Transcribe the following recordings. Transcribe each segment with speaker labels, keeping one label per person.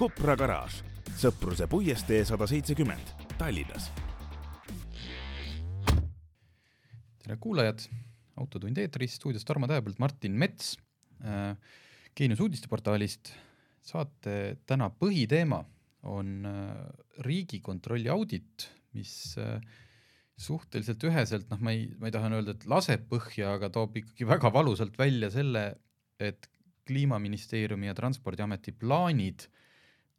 Speaker 1: Kopra garaaž, Sõpruse puiestee sada seitsekümmend, Tallinnas.
Speaker 2: tere kuulajad, Autotund eetris, stuudios Tarmo Tähepõld, Martin Mets äh,, Geenius uudisteportaalist. saate täna põhiteema on äh, Riigikontrolli audit, mis äh, suhteliselt üheselt, noh, ma ei, ma ei taha öelda, et laseb põhja, aga toob ikkagi väga valusalt välja selle, et kliimaministeeriumi ja Transpordiameti plaanid,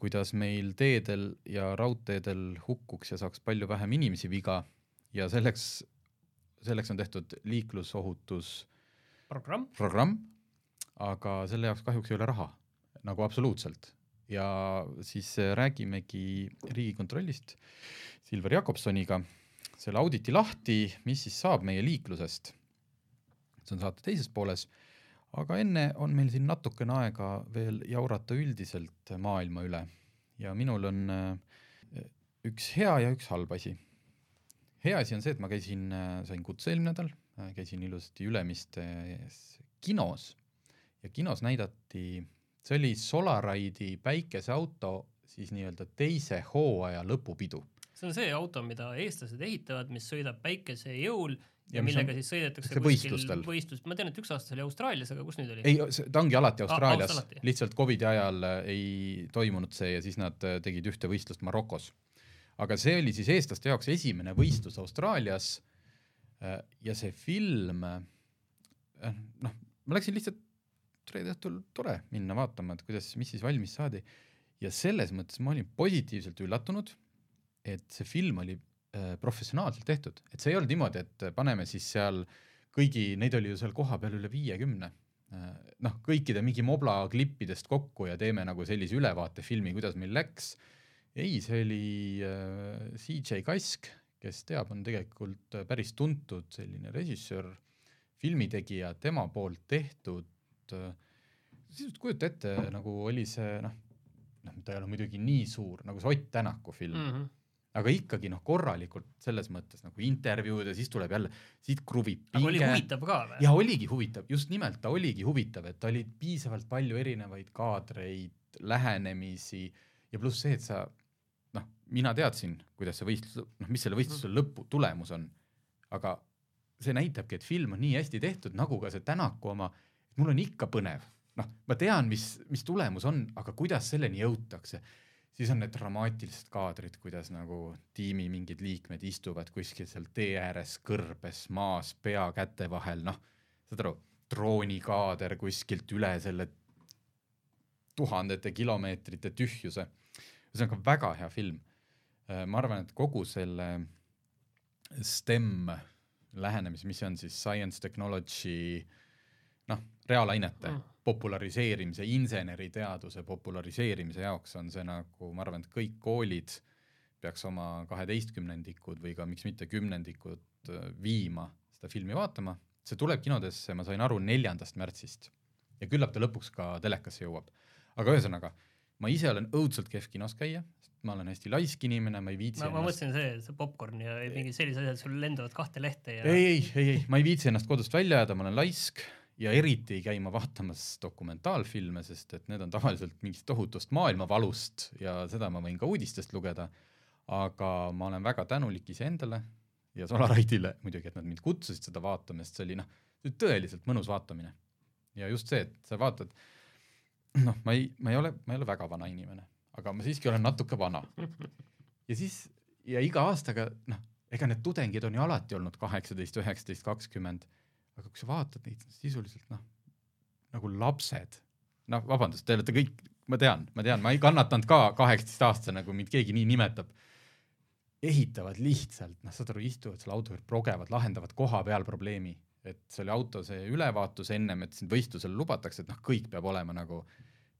Speaker 2: kuidas meil teedel ja raudteedel hukkuks ja saaks palju vähem inimesi viga ja selleks, selleks on tehtud liiklusohutus
Speaker 3: programm,
Speaker 2: programm, aga selle jaoks kahjuks ei ole raha, nagu absoluutselt. ja siis räägimegi Riigikontrollist Silver Jakobsoniga selle auditi lahti, mis siis saab meie liiklusest. see on saate teises pooles aga enne on meil siin natukene aega veel jaurata üldiselt maailma üle ja minul on äh, üks hea ja üks halb asi. hea asi on see, et ma käisin, äh, sain kutse eelmine nädal, äh, käisin ilusasti Ülemistes kinos ja kinos näidati, see oli Solaride'i päikeseauto siis nii-öelda teise hooaja lõpupidu.
Speaker 3: see on see auto, mida eestlased ehitavad, mis sõidab päikese jõul ja, millega
Speaker 2: on-
Speaker 3: siis sõidetakse
Speaker 2: see võistlustel.
Speaker 3: võistlust, ma tean, et üks aasta see oli Austraalias, aga kus nüüd oli?
Speaker 2: ei, ta ongi alati
Speaker 3: Aa,
Speaker 2: Austraalias lihtsalt Covidi ajal äh, ei toimunud see ja siis nad äh, tegid ühte võistlust Marokos. aga see oli siis eestlaste jaoks esimene võistlus Austraalias. ja see film, äh, noh, ma läksin lihtsalt reede õhtul tore minna vaatama, et kuidas, mis siis valmis saadi. ja selles mõttes ma olin positiivselt üllatunud, et see film oli äh, professionaalselt tehtud, et see ei olnud niimoodi, et paneme siis seal kõigi, neid oli ju seal kohapeal üle viiekümne noh, kõikide mingi mobla klippidest kokku ja teeme nagu sellise ülevaatefilmi, kuidas meil läks. ei, see oli äh, CJ Kask, kes teab, on tegelikult äh, päris tuntud selline režissöör, filmitegija, tema poolt tehtud äh,, sisuliselt kujuta ette, nagu oli see noh, noh, ta ei ole muidugi nii suur nagu see Ott Tänaku film mm.
Speaker 3: -hmm.
Speaker 2: Aga ikkagi noh, korralikult selles mõttes nagu intervjuud ja siis tuleb jälle, siit kruvib
Speaker 3: aga oli
Speaker 2: pinge.
Speaker 3: huvitav ka või?
Speaker 2: ja oligi huvitav, just nimelt ta oligi huvitav, et oli piisavalt palju erinevaid kaadreid, lähenemisi ja pluss see, et sa noh, mina teadsin, kuidas see võistlus, noh, mis selle võistluse lõpu tulemus on, aga see näitabki, et film on nii hästi tehtud, nagu ka see Tänaku oma, et mul on ikka põnev, noh, ma tean, mis, mis tulemus on, aga kuidas selleni jõutakse siis on need dramaatilised kaadrid, kuidas nagu tiimi mingid liikmed istuvad kuskil seal tee ääres kõrbes maas, pea käte vahel, noh, saad aru, droonikaader kuskilt üle selle tuhandete kilomeetrite tühjuse. ühesõnaga väga hea film. ma arvan, et kogu selle STEM lähenemise, mis on siis science, technology, noh, reaalainete mm. Populariseerimise, inseneriteaduse populariseerimise jaoks on see nagu, ma arvan, et kõik koolid peaks oma kaheteistkümnendikud või ka miks mitte kümnendikud äh, viima seda filmi vaatama. see tuleb kinodesse, ma sain aru, neljandast märtsist ja küllap ta lõpuks ka telekasse jõuab. aga ühesõnaga, ma ise olen õudselt kehv kinos käia, ma olen hästi laisk inimene, ma ei viitsi
Speaker 3: ma, ma mõtlesin see, see popkorn ja mingid sellised asjad, sul lendavad kahte lehte ja
Speaker 2: ei, ei, ei, ei, ma ei viitsi ennast kodust välja ajada, ma olen laisk ja eriti ei käi ma vaatamas dokumentaalfilme, sest et need on tavaliselt mingist tohutust maailmavalust ja seda ma võin ka uudistest lugeda. aga ma olen väga tänulik iseendale ja Solaride'ile muidugi, et nad mind kutsusid seda vaatama, sest see oli noh, tõeliselt mõnus vaatamine. ja just see, et sa vaatad, noh, ma ei, ma ei ole, ma ei ole väga vana inimene, aga ma siiski olen natuke vana. ja siis ja iga aastaga noh, ega need tudengid on ju alati olnud kaheksateist, üheksateist, kakskümmend aga kui sa vaatad neid sisuliselt noh, nagu lapsed, noh, vabandust, te olete kõik, ma tean, ma tean, ma ei kannatanud ka kaheksateistaastasena, kui mind keegi nii nimetab. ehitavad lihtsalt, noh, saad aru, istuvad seal auto juures, progevad, lahendavad koha peal probleemi, et selle auto see ülevaatus ennem, et sind võistlusele lubatakse, et noh, kõik peab olema nagu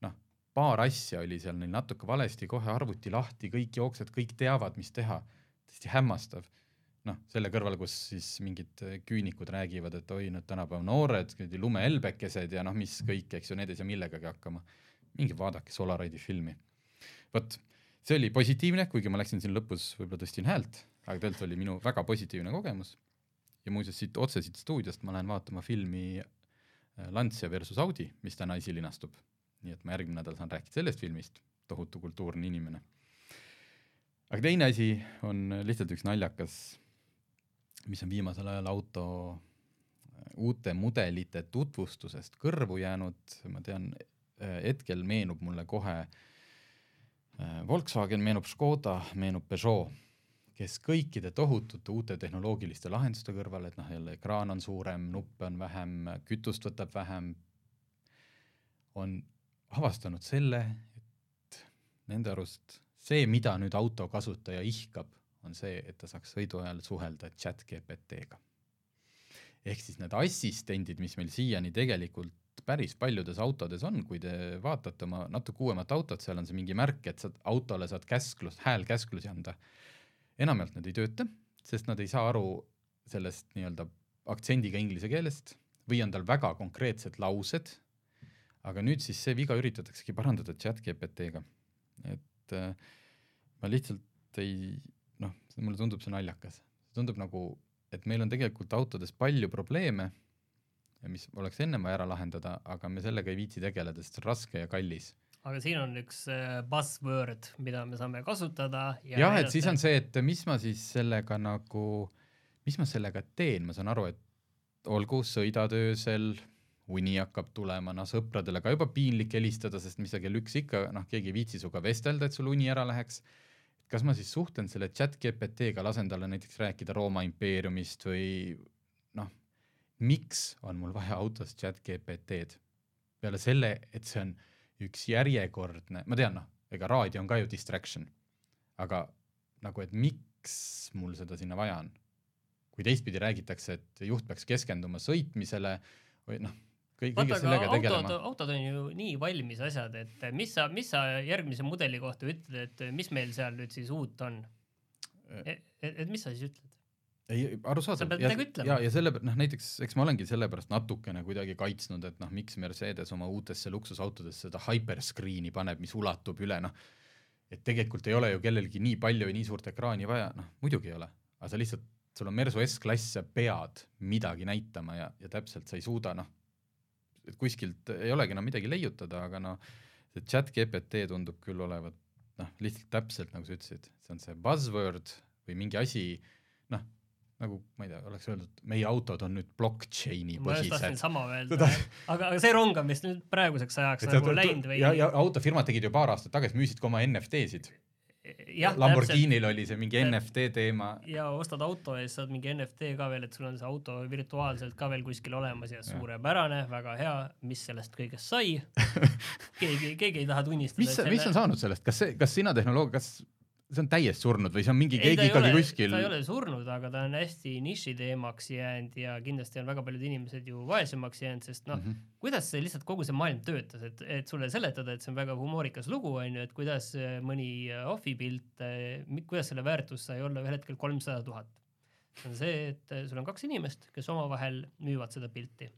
Speaker 2: noh, paar asja oli seal neil natuke valesti, kohe arvuti lahti, kõik jooksed, kõik teavad, mis teha. täiesti hämmastav. Noh, selle kõrval, kus siis mingid küünikud räägivad, et oi, need tänapäeva noored, lumehelbekesed ja noh, mis kõik, eks ju, need ei saa millegagi hakkama. minge vaadake Solaride'i filmi. vot, see oli positiivne, kuigi ma läksin siin lõpus, võib-olla tõstsin häält, aga tegelikult oli minu väga positiivne kogemus. ja muuseas siit otse siit stuudiost ma lähen vaatama filmi äh, Lancia versus Audi, mis täna esilinastub nii et ma järgmine nädal saan rääkida sellest filmist, tohutu kultuurne inimene. aga teine asi on lihtsalt üks naljakas, mis on viimasel ajal auto äh, uute mudelite tutvustusest kõrvu jäänud, ma tean, äh, hetkel meenub mulle kohe äh, Volkswagen, meenub Škoda, meenub Peugeot, kes kõikide tohutute uute tehnoloogiliste lahenduste kõrval, et noh, jälle ekraan on suurem, nuppe on vähem, kütust võtab vähem, on avastanud selle, et nende arust see, mida nüüd auto kasutaja ihkab, on see, et ta saaks sõidu ajal suhelda chat GPT-ga. ehk siis need assistendid, mis meil siiani tegelikult päris paljudes autodes on, kui te vaatate oma natuke uuemat autot, seal on see mingi märk, et saad autole saad käsklust, häälkäsklusi anda. enamjaolt need ei tööta, sest nad ei saa aru sellest nii-öelda aktsendiga inglise keelest või on tal väga konkreetsed laused aga nüüd siis see viga üritataksegi parandada chat GPT-ga. et äh, ma lihtsalt ei, mulle tundub see naljakas, tundub nagu, et meil on tegelikult autodes palju probleeme, mis oleks ennem vaja ära lahendada, aga me sellega ei viitsi tegeleda, sest see on raske ja kallis.
Speaker 3: Aga siin on üks äh, buzzword, mida me saame kasutada
Speaker 2: ja jah, et siis on see, et mis ma siis sellega nagu, mis ma sellega teen, ma saan aru, et olgu, sõidad öösel, uni hakkab tulema, noh sõpradele ka juba piinlik helistada, sest mis sa kell üks ikka, noh, keegi ei viitsi sinuga vestelda, et sul uni ära läheks. Kas ma siis suhtlen selle chat GPT-ga, lasen talle näiteks rääkida Rooma impeeriumist või noh, miks on mul vaja autos chat GPT-d? peale selle, et see on üks järjekordne, ma tean, noh, ega raadio on ka ju distraction, aga nagu, et miks mul seda sinna vaja on? kui teistpidi räägitakse, et juht peaks keskenduma sõitmisele või noh kõige sellega
Speaker 3: autod, autod on ju nii valmis asjad, et mis sa, mis sa järgmise mudeli kohta ütled, et mis meil seal nüüd siis uut on? et, et, et mis sa siis ütled?
Speaker 2: ei, arusaadav.
Speaker 3: ütlema.
Speaker 2: ja, ja selle, noh näiteks, eks ma olengi sellepärast natukene kuidagi kaitsnud, et noh, miks Mercedes oma uutesse luksusautodesse seda hyperscreen'i paneb, mis ulatub üle, noh, et tegelikult ei ole ju kellelgi nii palju ja nii suurt ekraani vaja, noh muidugi ei ole, aga sa lihtsalt, sul on Mersu S-klass, sa pead midagi näitama ja, ja täpselt sa ei suuda, noh, et kuskilt ei olegi enam midagi leiutada, aga noh, see chat GPT tundub küll olevat noh, lihtsalt täpselt nagu sa ütlesid, see on see buzzword või mingi asi, noh, nagu ma ei tea, oleks öeldud, meie autod on nüüd blockchain'i põhised.
Speaker 3: sama öelda, aga, aga see rong on vist nüüd praeguseks ajaks et nagu läinud või?
Speaker 2: ja, ja autofirmad tegid ju paar aastat tagasi, müüsid ka oma NFT-sid Lamborghinil oli see mingi NFT teema.
Speaker 3: ja ostad auto ja siis saad mingi NFT ka veel, et sul on see auto virtuaalselt ka veel kuskil olemas ja suurepärane, väga hea, mis sellest kõigest sai keegi, keegi ei taha tunnistada.
Speaker 2: mis, mis on saanud sellest, kas see, kas sina tehnoloogia, kas see on täiesti surnud või see on mingi keegi ikkagi kuskil?
Speaker 3: ta ei ole surnud, aga ta on hästi nišiteemaks jäänud ja kindlasti on väga paljud inimesed ju vaesemaks jäänud, sest noh mm, -hmm. kuidas see lihtsalt kogu see maailm töötas, et, et sulle seletada, et see on väga humoorikas lugu on ju, et kuidas mõni ohvipilt, kuidas selle väärtus sai olla ühel hetkel kolmsada tuhat. see on see, et sul on kaks inimest, kes omavahel müüvad seda pilti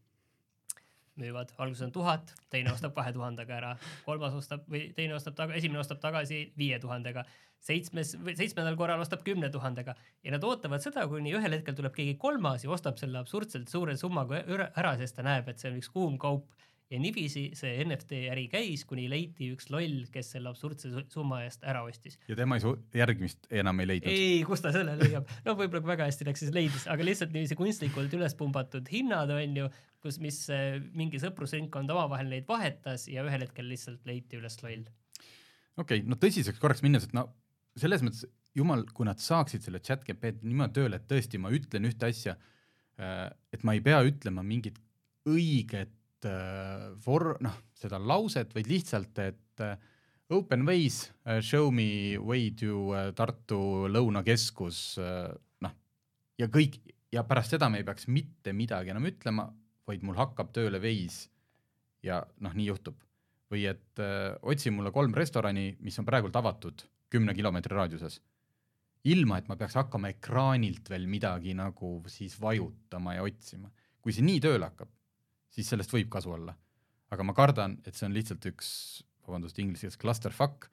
Speaker 3: müüvad, alguses on tuhat, teine ostab kahe tuhandega ära, kolmas ostab või teine ostab taga, esimene ostab tagasi viie tuhandega, seitsmes seitsmendal korral ostab kümne tuhandega. Ja nad ootavad seda, kuni ühel hetkel tuleb keegi kolmas ja ostab selle absurdselt suure summaga ära, sest ta näeb, et see on üks kuum kaup ja niiviisi see NFT äri käis, kuni leiti üks loll, kes selle absurdse summa eest ära ostis.
Speaker 2: ja tema ei su-, järgmist enam ei leidnud?
Speaker 3: ei, kust ta selle leiab? no võib-olla väga hästi läks, siis leidis, aga lihtsalt niiviisi kunstlikult üles pumbatud hinnad on ju, kus, mis eh, mingi sõprusringkond omavahel neid vahetas ja ühel hetkel lihtsalt leiti üles loll.
Speaker 2: okei okay,, no tõsiseks korraks minnes, et no selles mõttes jumal, kui nad saaksid selle chat GPT niimoodi tööle, et tõesti ma ütlen ühte asja, äh, et ma ei pea ütlema mingit õiget äh, for-, noh, seda lauset, vaid lihtsalt, et äh, open ways, show me way to Tartu lõunakeskus, noh, ja kõik, ja pärast seda me ei peaks mitte midagi enam ütlema, vaid mul hakkab tööle Waze ja noh, nii juhtub. või et öö, otsi mulle kolm restorani, mis on praegult avatud kümne kilomeetri raadiuses. ilma, et ma peaks hakkama ekraanilt veel midagi nagu siis vajutama ja otsima. kui see nii tööle hakkab, siis sellest võib kasu olla. aga ma kardan, et see on lihtsalt üks, vabandust inglise keeles, clusterfuck,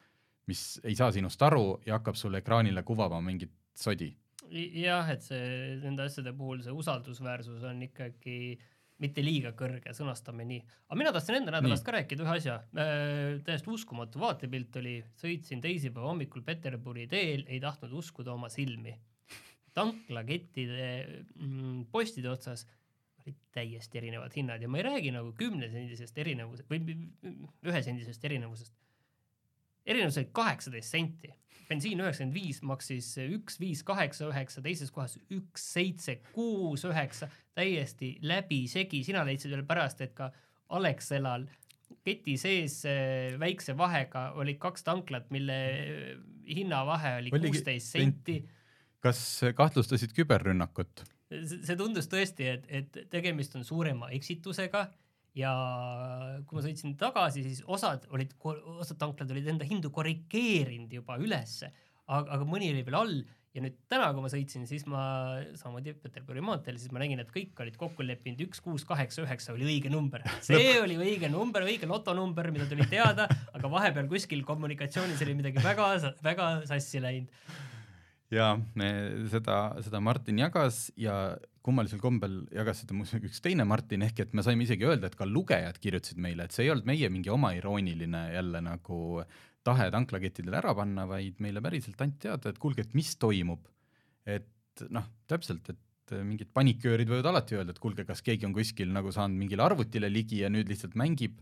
Speaker 2: mis ei saa sinust aru ja hakkab sulle ekraanile kuvama mingit sodi
Speaker 3: jah, et see nende asjade puhul see usaldusväärsus on ikkagi mitte liiga kõrge, sõnastame nii. aga mina tahtsin enda nädalast ka rääkida ühe asja äh,. täiesti uskumatu vaatepilt oli, sõitsin teisipäeva hommikul Peterburi teel, ei tahtnud uskuda oma silmi. tanklakettide mm, postide otsas täiesti erinevad hinnad ja ma ei räägi nagu kümnesendisest erinevusest või ühesendisest erinevusest. erinevus oli kaheksateist senti bensiin üheksakümmend viis maksis üks viis kaheksa üheksa, teises kohas üks seitse kuus üheksa, täiesti läbisegi, sina leidsid veel pärast, et ka Alexelal keti sees äh, väikse vahega olid kaks tanklat, mille hinnavahe oli kuusteist senti.
Speaker 2: kas kahtlustasid küberrünnakut?
Speaker 3: See tundus tõesti, et, et tegemist on suurema eksitusega ja kui ma sõitsin tagasi, siis osad olid, osad tanklad olid enda hindu korrigeerinud juba ülesse, aga, aga mõni oli veel all ja nüüd täna, kui ma sõitsin, siis ma samamoodi Peterburi maanteel, siis ma nägin, et kõik olid kokku leppinud, üks, kuus, kaheksa, üheksa oli õige number. see oli õige number, õige lotonumber, mida tuli teada, aga vahepeal kuskil kommunikatsioonis oli midagi väga, väga sassi läinud
Speaker 2: ja seda, seda Martin jagas ja kummalisel kombel jagas seda muuseas üks teine Martin, ehk et me saime isegi öelda, et ka lugejad kirjutasid meile, et see ei olnud meie mingi oma irooniline jälle nagu tahe tanklakettidele ära panna, vaid meile päriselt anti teada, et kuulge, et mis toimub. et noh, täpselt, et mingid paniköörid võivad alati öelda, et kuulge, kas keegi on kuskil nagu saanud mingile arvutile ligi ja nüüd lihtsalt mängib.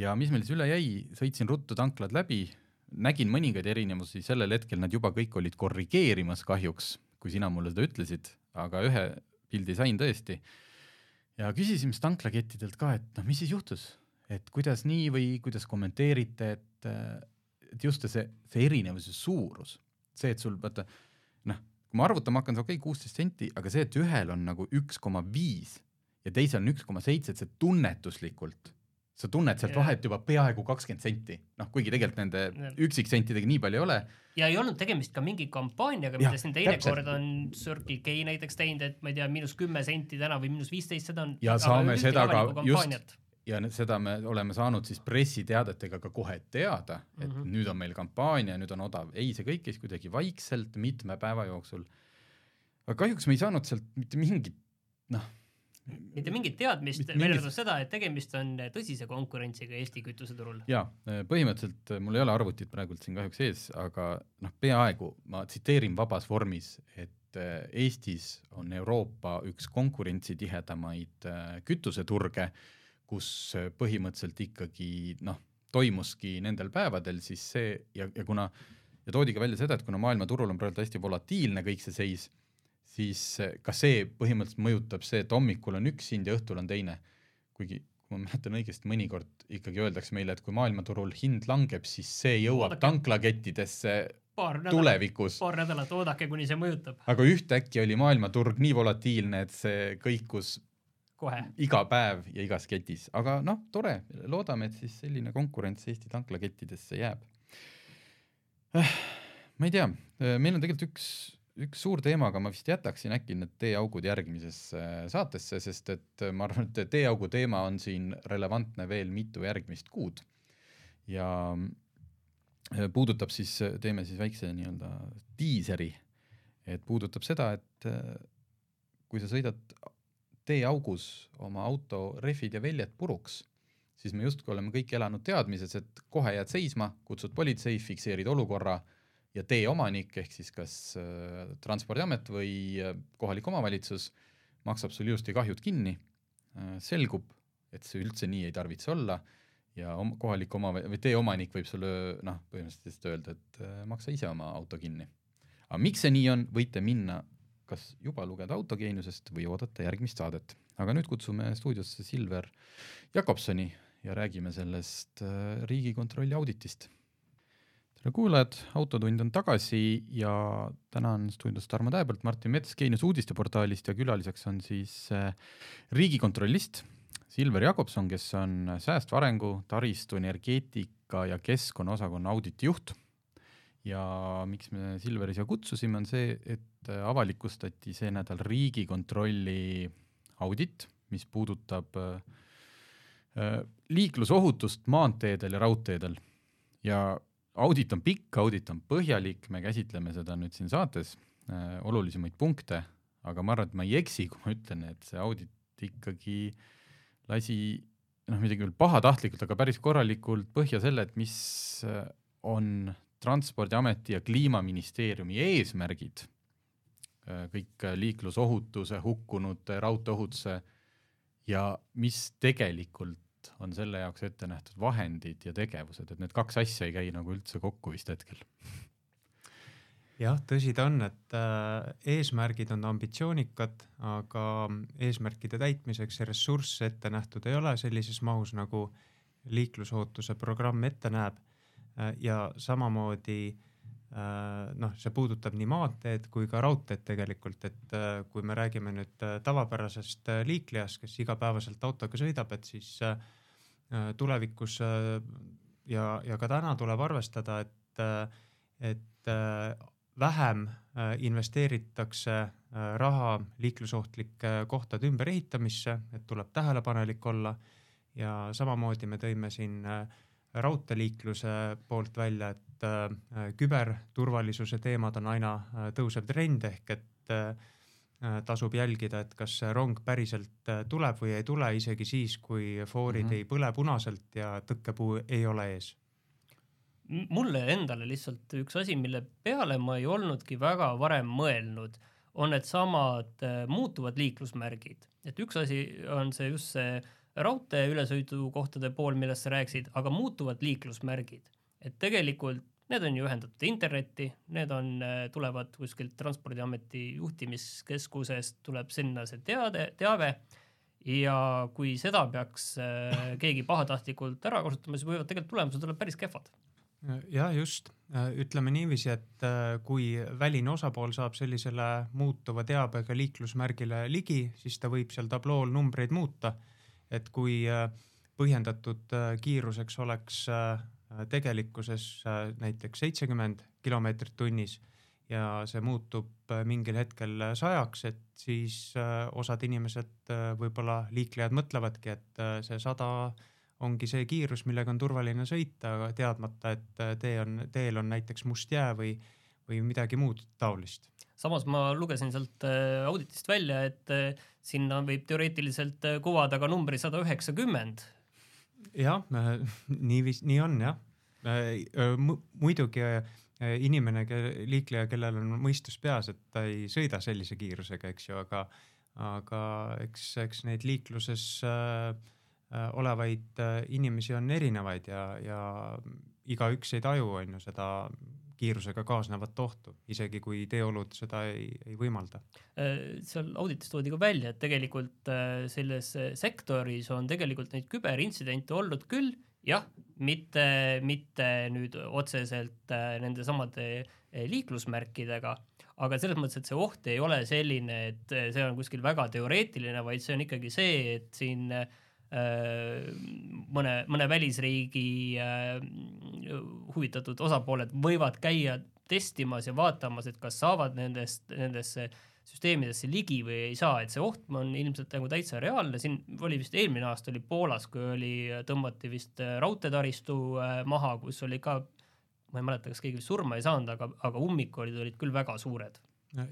Speaker 2: ja mis meil siis üle jäi, sõitsin ruttu tanklad läbi, nägin mõningaid erinevusi, sellel hetkel nad juba kõik olid korrigeerimas kahjuks, kui sina mulle seda ütlesid aga ühe pildi sain tõesti. ja küsisime siis tanklakettidelt ka, et noh, mis siis juhtus, et kuidas nii või kuidas kommenteerite, et, et just see, see erinevuse suurus, see, et sul vaata noh, kui ma arvutama hakkan, see okei okay,, kuusteist senti, aga see, et ühel on nagu üks koma viis ja teisel on üks koma seitse, et see tunnetuslikult sa tunned sealt yeah. vahet juba peaaegu kakskümmend senti, noh, kuigi tegelikult nende yeah. üksiksentidega nii palju ei ole.
Speaker 3: ja ei olnud tegemist ka mingi kampaaniaga, mida siin teinekord on Circle K näiteks teinud, et ma ei tea, miinus kümme senti täna või miinus viisteist, seda on.
Speaker 2: ja saame seda ka just ja seda me oleme saanud siis pressiteadetega ka kohe teada, et mm -hmm. nüüd on meil kampaania, nüüd on odav. ei, see kõik käis kuidagi vaikselt mitme päeva jooksul. aga kahjuks me ei saanud sealt mitte mingit, noh
Speaker 3: mitte mingit teadmist, välja arvatud seda, et tegemist on tõsise konkurentsiga Eesti kütuseturul.
Speaker 2: jaa, põhimõtteliselt mul ei ole arvutit praegult siin kahjuks ees, aga noh, peaaegu, ma tsiteerin vabas vormis, et äh, Eestis on Euroopa üks konkurentsitihedamaid äh, kütuseturge, kus äh, põhimõtteliselt ikkagi noh, toimuski nendel päevadel siis see ja, ja kuna ja toodi ka välja seda, et kuna maailmaturul on praegu hästi volatiilne kõik see seis siis eh, ka see põhimõtteliselt mõjutab see, et hommikul on üks hind ja õhtul on teine. kuigi kui ma mäletan õigesti, mõnikord ikkagi öeldakse meile, et kui maailmaturul hind langeb, siis see jõuab oodake. tanklakettidesse paar tulevikus.
Speaker 3: paar nädalat oodake, kuni see mõjutab.
Speaker 2: aga ühtäkki oli maailmaturg nii volatiilne, et see kõikus
Speaker 3: kohe
Speaker 2: iga päev ja igas ketis, aga noh, tore, loodame, et siis selline konkurents Eesti tanklakettidesse jääb. Eh, ma ei tea, meil on tegelikult üks üks suur teema, aga ma vist jätaksin äkki need teeaugud järgmisesse saatesse, sest et ma arvan, et teeaugu teema on siin relevantne veel mitu järgmist kuud. ja äh, puudutab siis, teeme siis väikse nii-öelda diiseri, et puudutab seda, et äh, kui sa sõidad teeaugus oma auto rehvid ja väljad puruks, siis me justkui oleme kõik elanud teadmises, et kohe jääd seisma, kutsud politsei, fikseerid olukorra ja tee omanik ehk siis kas äh, Transpordiamet või äh, kohalik omavalitsus maksab sul ilusti kahjud kinni äh,, selgub, et see üldse nii ei tarvitse olla ja om, kohalik oma- või tee omanik võib sulle noh, põhimõtteliselt öelda, et äh, maksa ise oma auto kinni. aga miks see nii on, võite minna kas juba lugeda autogeeniusest või oodata järgmist saadet. aga nüüd kutsume stuudiosse Silver Jakobsoni ja räägime sellest äh, Riigikontrolli auditist tere kuulajad, Autotund on tagasi ja täna on stuudios Tarmo Tähepõld, Martin Mets Geenius uudisteportaalist ja külaliseks on siis äh, Riigikontrollist Silver Jakobson, kes on säästva arengu, taristu, energeetika ja keskkonnaosakonna auditijuht. ja miks me Silveri siia kutsusime, on see, et avalikustati see nädal Riigikontrolli audit, mis puudutab äh, liiklusohutust maanteedel ja raudteedel. ja audit on pikk, audit on põhjalik, me käsitleme seda nüüd siin saates äh,, olulisemaid punkte, aga ma arvan, et ma ei eksi, kui ma ütlen, et see audit ikkagi lasi noh, midagi küll pahatahtlikult, aga päris korralikult põhja selle, et mis äh, on Transpordiameti ja Kliimaministeeriumi eesmärgid, äh, kõik liiklusohutuse, hukkunute, raudteeohutuse ja mis tegelikult on selle jaoks ette nähtud vahendid ja tegevused, et need kaks asja ei käi nagu üldse kokku vist hetkel
Speaker 4: jah, tõsi ta on, et äh, eesmärgid on ambitsioonikad, aga eesmärkide täitmiseks ressursse ette nähtud ei ole sellises mahus, nagu liiklusohutuse programm ette näeb. Äh, ja samamoodi äh, noh, see puudutab nii maanteed kui ka raudteed tegelikult, et kui me räägime nüüd tavapärasest liiklejast, kes igapäevaselt autoga sõidab, et siis tulevikus ja, ja ka täna tuleb arvestada, et, et vähem äh, investeeritakse äh, raha liiklusohtlike kohtade ümberehitamisse, et tuleb tähelepanelik olla. Ja samamoodi me tõime siin äh, raudteeliikluse poolt välja, et küberturvalisuse teemad on aina tõusev trend ehk et tasub jälgida, et kas rong päriselt tuleb või ei tule, isegi siis, kui foorid mm -hmm. ei põle punaselt ja tõkkepuu ei ole ees.
Speaker 3: Mulle endale lihtsalt üks asi, mille peale ma ei olnudki väga varem mõelnud, on needsamad äh, muutuvad liiklusmärgid, et üks asi on see just see raudtee ülesõidukohtade pool, millest sa rääkisid, aga muutuvad liiklusmärgid, et tegelikult need on ju ühendatud internetti, need on, äh, tulevad kuskilt Transpordiameti juhtimiskeskusest, tuleb sinna see teade, teave. Ja kui seda peaks äh, keegi pahatahtlikult ära kasutama, siis võivad tegelikult tulemused olla päris kehvad.
Speaker 4: Jah, just, ütleme niiviisi, et äh, kui väline osapool saab sellisele muutuva teabega liiklusmärgile ligi, siis ta võib seal tablool numbreid muuta. et kui äh, põhjendatud äh, kiiruseks oleks tegelikkuses näiteks seitsekümmend kilomeetrit tunnis ja see muutub mingil hetkel sajaks, et siis osad inimesed, võib-olla liiklejad mõtlevadki, et see sada 100 ongi see kiirus, millega on turvaline sõita, aga teadmata, et äh, tee on, teel on näiteks must jää või, või midagi muud taolist.
Speaker 3: samas ma lugesin sealt äh, auditist välja, et äh, sinna võib teoreetiliselt kuvada ka numbri sada üheksakümmend.
Speaker 4: Jah, niiviisi, nii on jah. muidugi inimene, liikleja, kellel on mõistus peas, et ta ei sõida sellise kiirusega, eks ju, aga, aga eks, eks neid liikluses äh, Äh, olevaid äh, inimesi on erinevaid ja, ja igaüks ei taju, on ju, seda kiirusega kaasnevat ohtu, isegi kui teeolud seda ei, ei võimalda.
Speaker 3: Äh, seal auditis toodi ka välja, et tegelikult selles sektoris on tegelikult neid küberintsidente olnud küll, jah, mitte, mitte nüüd otseselt nende samade liiklusmärkidega, aga selles mõttes, et see oht ei ole selline, et see on kuskil väga teoreetiline, vaid see on ikkagi see, et siin äh, Äh, mõne, mõne välisriigi äh, huvitatud osapooled võivad käia testimas ja vaatamas, et kas saavad nendest, nendesse süsteemidesse ligi või ei saa, et see oht on ilmselt nagu täitsa reaalne, siin oli vist eelmine aasta oli Poolas, kui oli, tõmmati vist raudteetaristu äh, maha, kus oli ka, ma ei mäleta, kas keegi surma ei saanud, aga, aga ummikud olid küll väga suured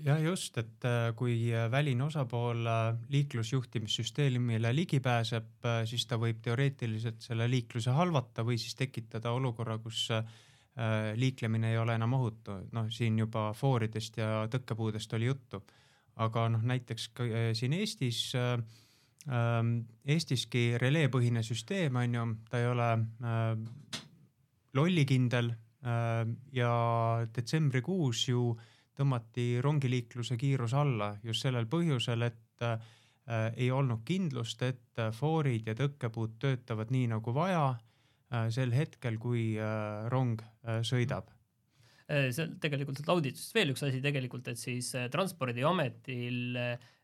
Speaker 4: jah, just, et äh, kui äh, väline osapool äh, liiklusjuhtimissüsteemile ligi pääseb, siis ta võib teoreetiliselt selle liikluse halvata või siis tekitada olukorra, kus liiklemine ei ole enam ohutu. noh, siin juba fooridest ja tõkkepuudest oli juttu, aga noh, näiteks siin Eestis ähm, Eestiski releepõhine süsteem on ju, ta ei ole lollikindel ja detsembrikuus ju tõmmati rongiliikluse kiirus alla just sellel põhjusel, et äh, ei olnud kindlust, et äh, foorid ja tõkkepuud töötavad nii nagu vaja äh, sel hetkel, kui äh, rong äh, sõidab
Speaker 3: äh, seal tegelikult sealt auditist veel üks asi tegelikult, et siis Transpordiametil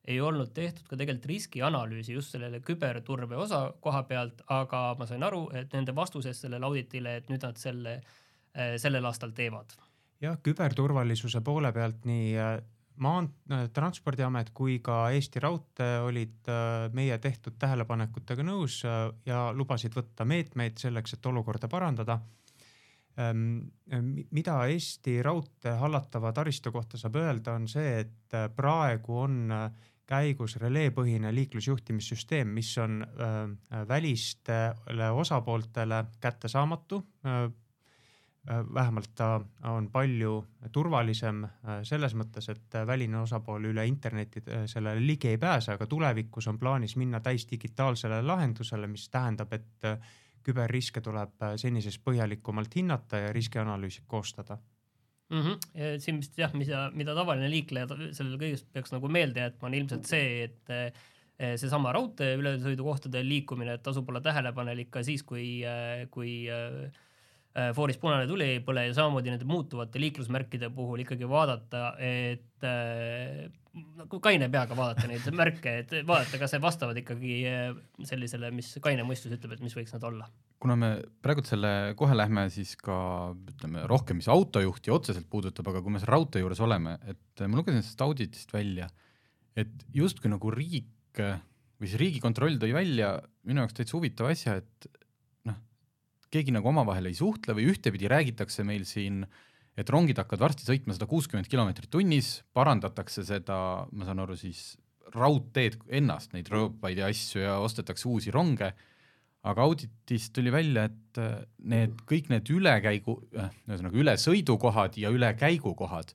Speaker 3: ei olnud tehtud ka tegelikult riskianalüüsi just sellele küberturbe osa koha pealt, aga ma sain aru, et nende vastusest sellele auditile, et nüüd nad selle äh, sellel aastal teevad.
Speaker 4: Jah, küberturvalisuse poole pealt nii äh, maan-, Transpordiamet kui ka Eesti Raudtee olid meie tehtud tähelepanekutega nõus ja lubasid võtta meetmeid selleks, et olukorda parandada Ehm, mida Eesti Raudtee hallatava taristu kohta saab öelda, on see, et äh, praegu on äh, käigus releepõhine liiklusjuhtimissüsteem, mis on äh, välistele osapooltele kättesaamatu. Vähemalt ta on palju turvalisem selles mõttes, et väline osapool üle interneti sellele ligi ei pääse, aga tulevikus on plaanis minna täisdigitaalsele lahendusele, mis tähendab, et küberriske tuleb äh, senisest põhjalikumalt hinnata ja riskianalüüsid koostada
Speaker 3: mm. -hmm. siin vist jah, mida, mida tavaline liikleja sellele kõigest peaks nagu meelde jätma, on ilmselt see, et äh, seesama raudtee ülesõidukohtade liikumine, et tasub olla tähelepanelik ka siis, kui, äh, kui fooris punane tuli ei põle ja samamoodi nende muutuvate liiklusmärkide puhul ikkagi vaadata, et nagu kaine peaga vaadata neid märke, et vaadata, kas need vastavad ikkagi eh, sellisele, mis kaine mõistus ütleb, et mis võiks nad olla.
Speaker 2: kuna me praegult selle, kohe lähme siis ka ütleme rohkem, mis autojuhti otseselt puudutab, aga kui me seal raudtee juures oleme, et ma lugesin sellest auditist välja, et justkui nagu riik või see Riigikontroll tõi välja minu jaoks täitsa huvitava asja, et keegi nagu omavahel ei suhtle või ühtepidi räägitakse meil siin et rongid hakkavad varsti sõitma sada kuuskümmend kilomeetrit tunnis, parandatakse seda, ma saan aru siis raudteed ennast, neid rööpaid ja asju ja ostetakse uusi ronge, aga auditist tuli välja, et äh, need kõik need ülekäigu, äh, ühesõnaga ülesõidukohad ja ülekäigukohad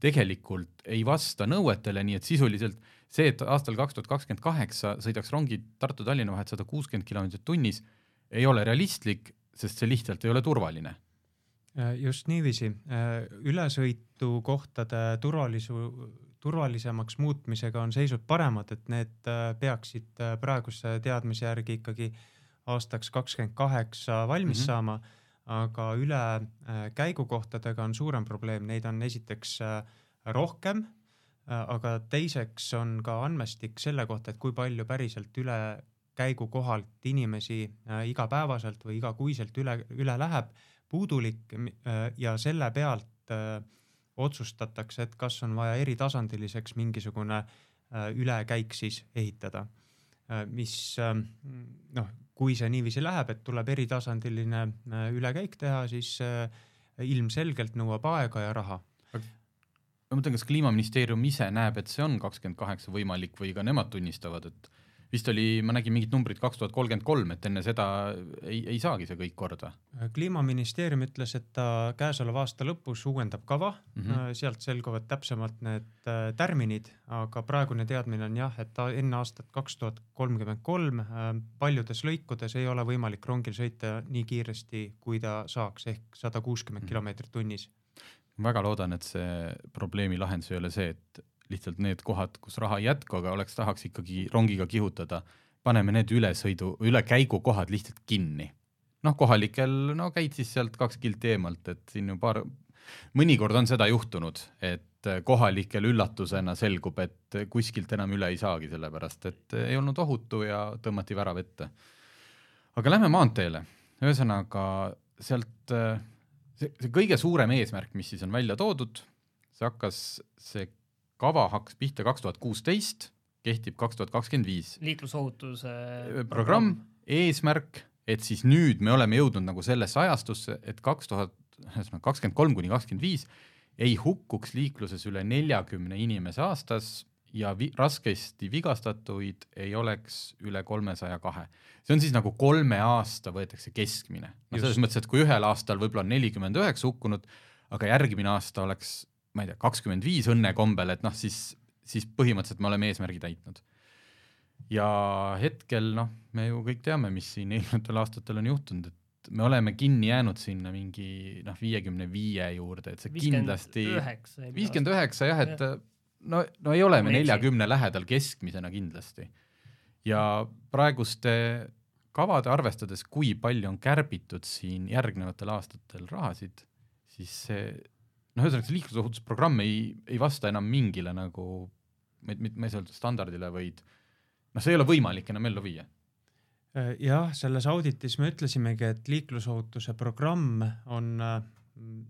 Speaker 2: tegelikult ei vasta nõuetele, nii et sisuliselt see, et aastal kaks tuhat kakskümmend kaheksa sõidaks rongid Tartu-Tallinna vahet sada kuuskümmend kilomeetrit tunnis, ei ole realistlik, sest see lihtsalt ei ole turvaline
Speaker 4: Äh, just niiviisi, äh, ülesõitukohtade turvalisu, turvalisemaks muutmisega on seisud paremad, et need äh, peaksid praeguse teadmise järgi ikkagi aastaks kakskümmend kaheksa valmis mm -hmm. saama. aga ülekäigukohtadega on suurem probleem, neid on esiteks rohkem, aga teiseks on ka andmestik selle kohta, et kui palju päriselt ülekäigukohalt inimesi igapäevaselt või igakuiselt üle, üle läheb puudulik äh, ja selle pealt äh, otsustatakse, et kas on vaja eritasandiliseks mingisugune äh, ülekäik siis ehitada. mis noh, kui see niiviisi läheb, et tuleb eritasandiline ülekäik teha, siis ilmselgelt nõuab aega ja raha
Speaker 2: ma mõtlen, kas kliimaministeerium ise näeb, et see on kakskümmend kaheksa võimalik või ka nemad tunnistavad, et vist oli, ma nägin mingit numbrit kaks tuhat kolmkümmend kolm, et enne seda ei, ei saagi see kõik korda.
Speaker 4: kliimaministeerium ütles, et ta käesoleva aasta lõpus uuendab kava mm, -hmm. sealt selguvad täpsemalt need äh, tärminid, aga praegune teadmine on jah, et enne aastat kaks tuhat kolmkümmend kolm äh, paljudes lõikudes ei ole võimalik rongil sõita nii kiiresti, kui ta saaks, ehk sada kuuskümmend mhm. kilomeetrit tunnis.
Speaker 2: väga loodan, et see probleemi lahendus ei ole see, et lihtsalt need kohad, kus raha ei jätku, aga oleks, tahaks ikkagi rongiga kihutada, paneme need ülesõidu, ülekäigukohad lihtsalt kinni. noh, kohalikel, no käid siis sealt kaks kilti eemalt, et siin ju paar, mõnikord on seda juhtunud, et kohalikel üllatusena selgub, et kuskilt enam üle ei saagi, sellepärast et ei olnud ohutu ja tõmmati värav ette. aga lähme maanteele, ühesõnaga sealt see, see kõige suurem eesmärk, mis siis on välja toodud, see hakkas, see kava hakkas pihta kaks tuhat kuusteist, kehtib kaks tuhat kakskümmend viis.
Speaker 3: liiklusohutuse
Speaker 2: programm, eesmärk, et siis nüüd me oleme jõudnud nagu sellesse ajastusse, et kaks tuhat, ühesõnaga kakskümmend kolm kuni kakskümmend viis ei hukkuks liikluses üle neljakümne inimese aastas ja vi raskesti vigastatuid ei oleks üle kolmesaja kahe. see on siis nagu kolme aasta võetakse keskmine. no selles Just. mõttes, et kui ühel aastal võib-olla on nelikümmend üheksa hukkunut, aga järgmine aasta oleks ma ei tea, kakskümmend viis õnnekombel, et noh, siis, siis põhimõtteliselt me oleme eesmärgi täitnud. ja hetkel noh, me ju kõik teame, mis siin eelnevatel aastatel on juhtunud, et me oleme kinni jäänud sinna mingi noh, viiekümne viie juurde, et see 50 kindlasti viiskümmend üheksa jah, et no, no ei ole me neljakümne lähedal keskmisena kindlasti. ja praeguste kavade arvestades, kui palju on kärbitud siin järgnevatel aastatel rahasid, siis see noh, ühesõnaga see liiklusohutusprogramm ei, ei vasta enam mingile nagu ma ei, saa öelda standardile, vaid noh, see ei ole võimalik enam ellu viia.
Speaker 4: Äh, jah, selles auditis me ütlesimegi, et liiklusohutuse programm on äh,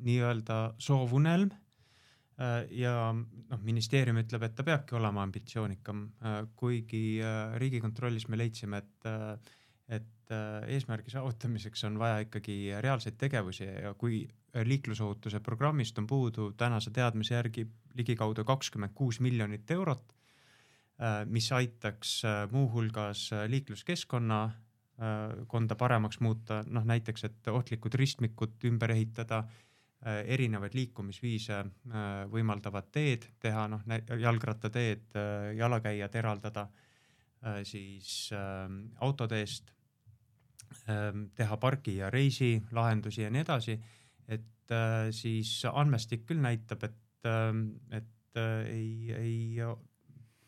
Speaker 4: nii-öelda soovunelm äh, ja noh, ministeerium ütleb, et ta peabki olema ambitsioonikam, kuigi Riigikontrollis me leidsime, et et eesmärgi saavutamiseks on vaja ikkagi reaalseid tegevusi ja kui liiklusohutuse programmist on puudu tänase teadmise järgi ligikaudu kakskümmend kuus miljonit eurot Äh, mis aitaks äh, muuhulgas äh, liikluskeskkonna konda paremaks muuta, noh näiteks, et ohtlikud ristmikud ümber ehitada, erinevaid liikumisviise võimaldavad teed teha, noh jalgrattateed, jalakäijad eraldada siis autoteest, teha pargi ja reisi lahendusi ja nii edasi, et siis andmestik küll näitab, et, et ei, ei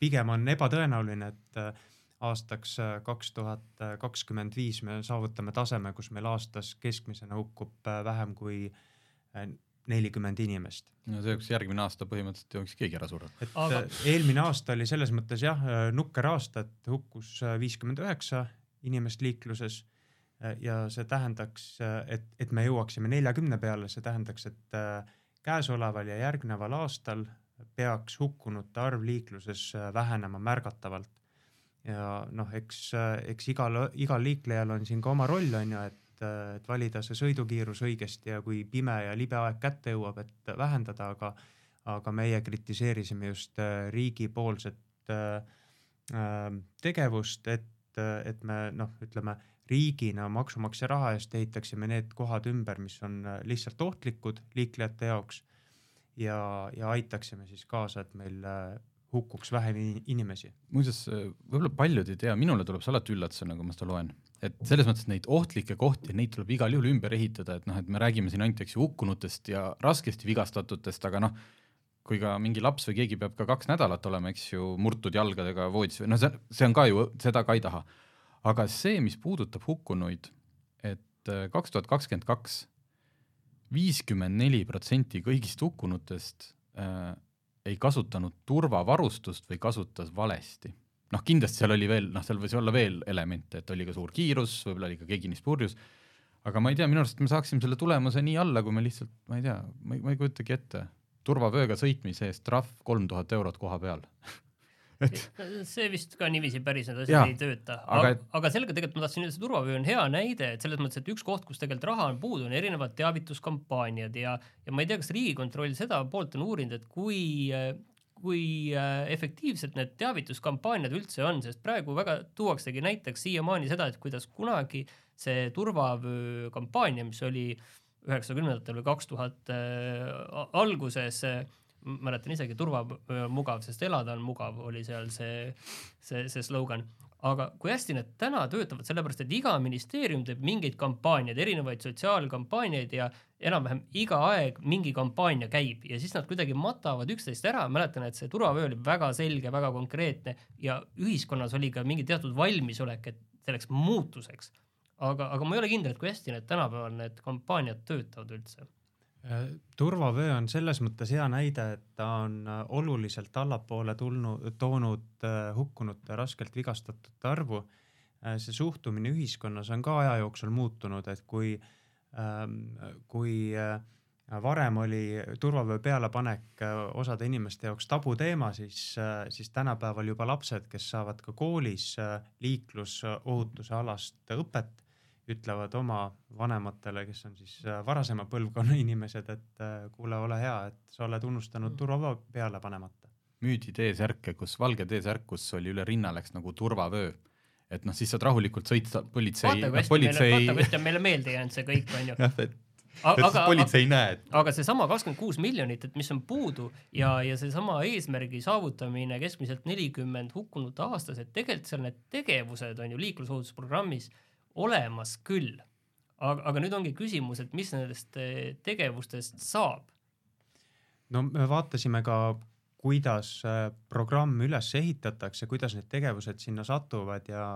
Speaker 4: pigem on ebatõenäoline, et äh, aastaks äh, kaks tuhat kakskümmend viis me saavutame taseme, kus meil aastas keskmisena hukkub äh, vähem kui nelikümmend inimest.
Speaker 2: no see oleks järgmine aasta põhimõtteliselt jooks keegi ära surra.
Speaker 4: et Aga... eelmine aasta oli selles mõttes jah, nukker aasta, et hukkus viiskümmend üheksa inimest liikluses ja see tähendaks, et, et me jõuaksime neljakümne peale, see tähendaks, et käesoleval ja järgneval aastal peaks hukkunute arv liikluses äh, vähenema märgatavalt. ja noh, eks, äh, eks igal, igal liiklejal on siin ka oma roll, on ju, et, äh, et valida see sõidukiirus õigesti ja kui pime ja libe aeg kätte jõuab, et vähendada, aga, aga meie kritiseerisime just riigipoolset tegevust, et, et me noh, ütleme riigina maksumaksja raha eest ehitaksime need kohad ümber, mis on lihtsalt ohtlikud liiklejate jaoks ja, ja aitaksime siis kaasa, et meil äh, hukkuks vähem inimesi.
Speaker 2: muuseas, äh, võib-olla paljud ei tea, minule tuleb see alati üllatusena, kui ma seda loen, et selles mõttes neid ohtlikke kohti, neid tuleb igal juhul ümber ehitada, et noh, et me räägime siin ainult eks ju hukkunutest ja raskesti vigastatutest, aga noh, kui ka mingi laps või keegi peab ka kaks nädalat olema, eks ju, murtud jalgadega voodis noh, see, see on ka ju, seda ka ei taha. Aga see, mis puudutab hukkunuid, et äh, kaks tuhat kakskümmend kaks viiskümmend neli protsenti kõigist hukkunutest äh, ei kasutanud turvavarustust või kasutas valesti. noh, kindlasti seal oli veel, noh, seal võis olla veel elemente, et oli ka suur kiirus, võib-olla oli ka keegi niis purjus, aga ma ei tea, minu arust me saaksime selle tulemuse nii alla, kui me lihtsalt, ma ei tea, ma ei, ma ei kujutagi ette, turvavööga sõitmise eest trahv kolm tuhat eurot koha peal
Speaker 3: et see vist ka niiviisi päris need asjad ei tööta, aga, et... aga sellega tegelikult ma tahtsin öelda, see turvavöö on hea näide, et selles mõttes, et üks koht, kus tegelikult raha on puudu, on erinevad teavituskampaaniad ja, ja ma ei tea, kas Riigikontroll seda poolt on uurinud, et kui kui äh, efektiivsed need teavituskampaaniad üldse on, sest praegu väga tuuaksegi näiteks siiamaani seda, et kuidas kunagi see turvavöö kampaania, mis oli üheksakümnendatel või kaks tuhat äh, alguses äh, mäletan isegi turvamugav, sest elada on mugav, oli seal see, see, see slogan. aga kui hästi need täna töötavad, sellepärast et iga ministeerium teeb mingeid kampaaniaid, erinevaid sotsiaalkampaaniaid ja enam-vähem iga aeg mingi kampaania käib ja siis nad kuidagi matavad üksteist ära, mäletan, et see turvavöö oli väga selge, väga konkreetne ja ühiskonnas oli ka mingi teatud valmisolek, et selleks muutuseks. aga, aga ma ei ole kindel, et kui hästi need tänapäeval need kampaaniad töötavad üldse
Speaker 4: turvavöö on selles mõttes hea näide, et ta on äh, oluliselt allapoole tulnud, toonud äh, hukkunute raskelt vigastatute arvu. see suhtumine ühiskonnas on ka aja jooksul muutunud, et kui, ähm, kui varem oli turvavöö pealepanek osade inimeste jaoks tabuteema, siis, siis tänapäeval juba lapsed, kes saavad ka koolis liiklusohutuse alast õpet ütlevad oma vanematele, kes on siis äh, varasema põlvkonna inimesed, et äh, kuule, ole hea, et sa oled unustanud turvavöö peale panemata.
Speaker 2: müüdi T-särke, kus valge T-särk, kus oli üle rinna läks nagu turvavöö et noh, siis saad rahulikult sõita politsei.
Speaker 3: vaata kui hästi politsei... meile, vaata kui hästi on meile meelde jäänud see kõik onju.
Speaker 2: jah, et aga, politsei ei näe et....
Speaker 3: aga seesama kakskümmend kuus miljonit, et mis on puudu ja, ja seesama eesmärgi saavutamine keskmiselt nelikümmend hukkunut aastas, et tegelikult seal need tegevused on ju liiklusohutusprogrammis olemas küll. aga, aga nüüd ongi küsimus, et mis nendest eh, tegevustest saab?
Speaker 4: no me vaatasime ka, kuidas eh, programm üles ehitatakse, kuidas need tegevused sinna satuvad ja,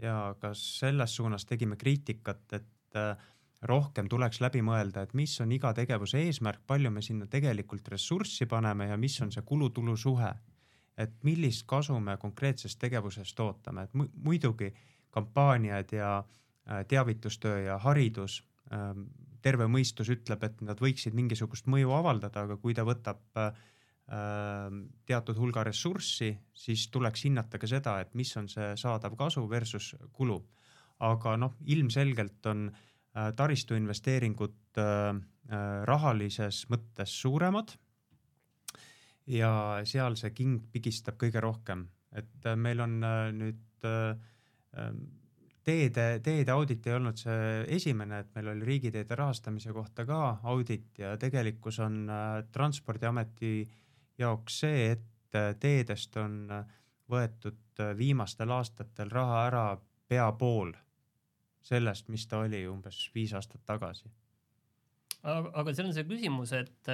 Speaker 4: ja ka selles suunas tegime kriitikat, et eh, rohkem tuleks läbi mõelda, et mis on iga tegevuse eesmärk, palju me sinna tegelikult ressurssi paneme ja mis on see kulutulu suhe. et millist kasu me konkreetsest tegevusest ootame, et mu muidugi kampaaniad ja äh, teavitustöö ja haridus, ähm, terve mõistus ütleb, et nad võiksid mingisugust mõju avaldada, aga kui ta võtab äh, ähm, teatud hulga ressurssi, siis tuleks hinnata ka seda, et mis on see saadav kasu versus kulu. aga noh, ilmselgelt on äh, taristu investeeringud rahalises mõttes suuremad. Ja seal see king pigistab kõige rohkem, et meil on nüüd teede, teede audit ei olnud see esimene, et meil oli riigiteede rahastamise kohta ka audit ja tegelikkus on Transpordiameti jaoks see, et teedest on võetud viimastel aastatel raha ära pea pool sellest, mis ta oli umbes viis aastat tagasi.
Speaker 3: aga, aga seal on see küsimus, et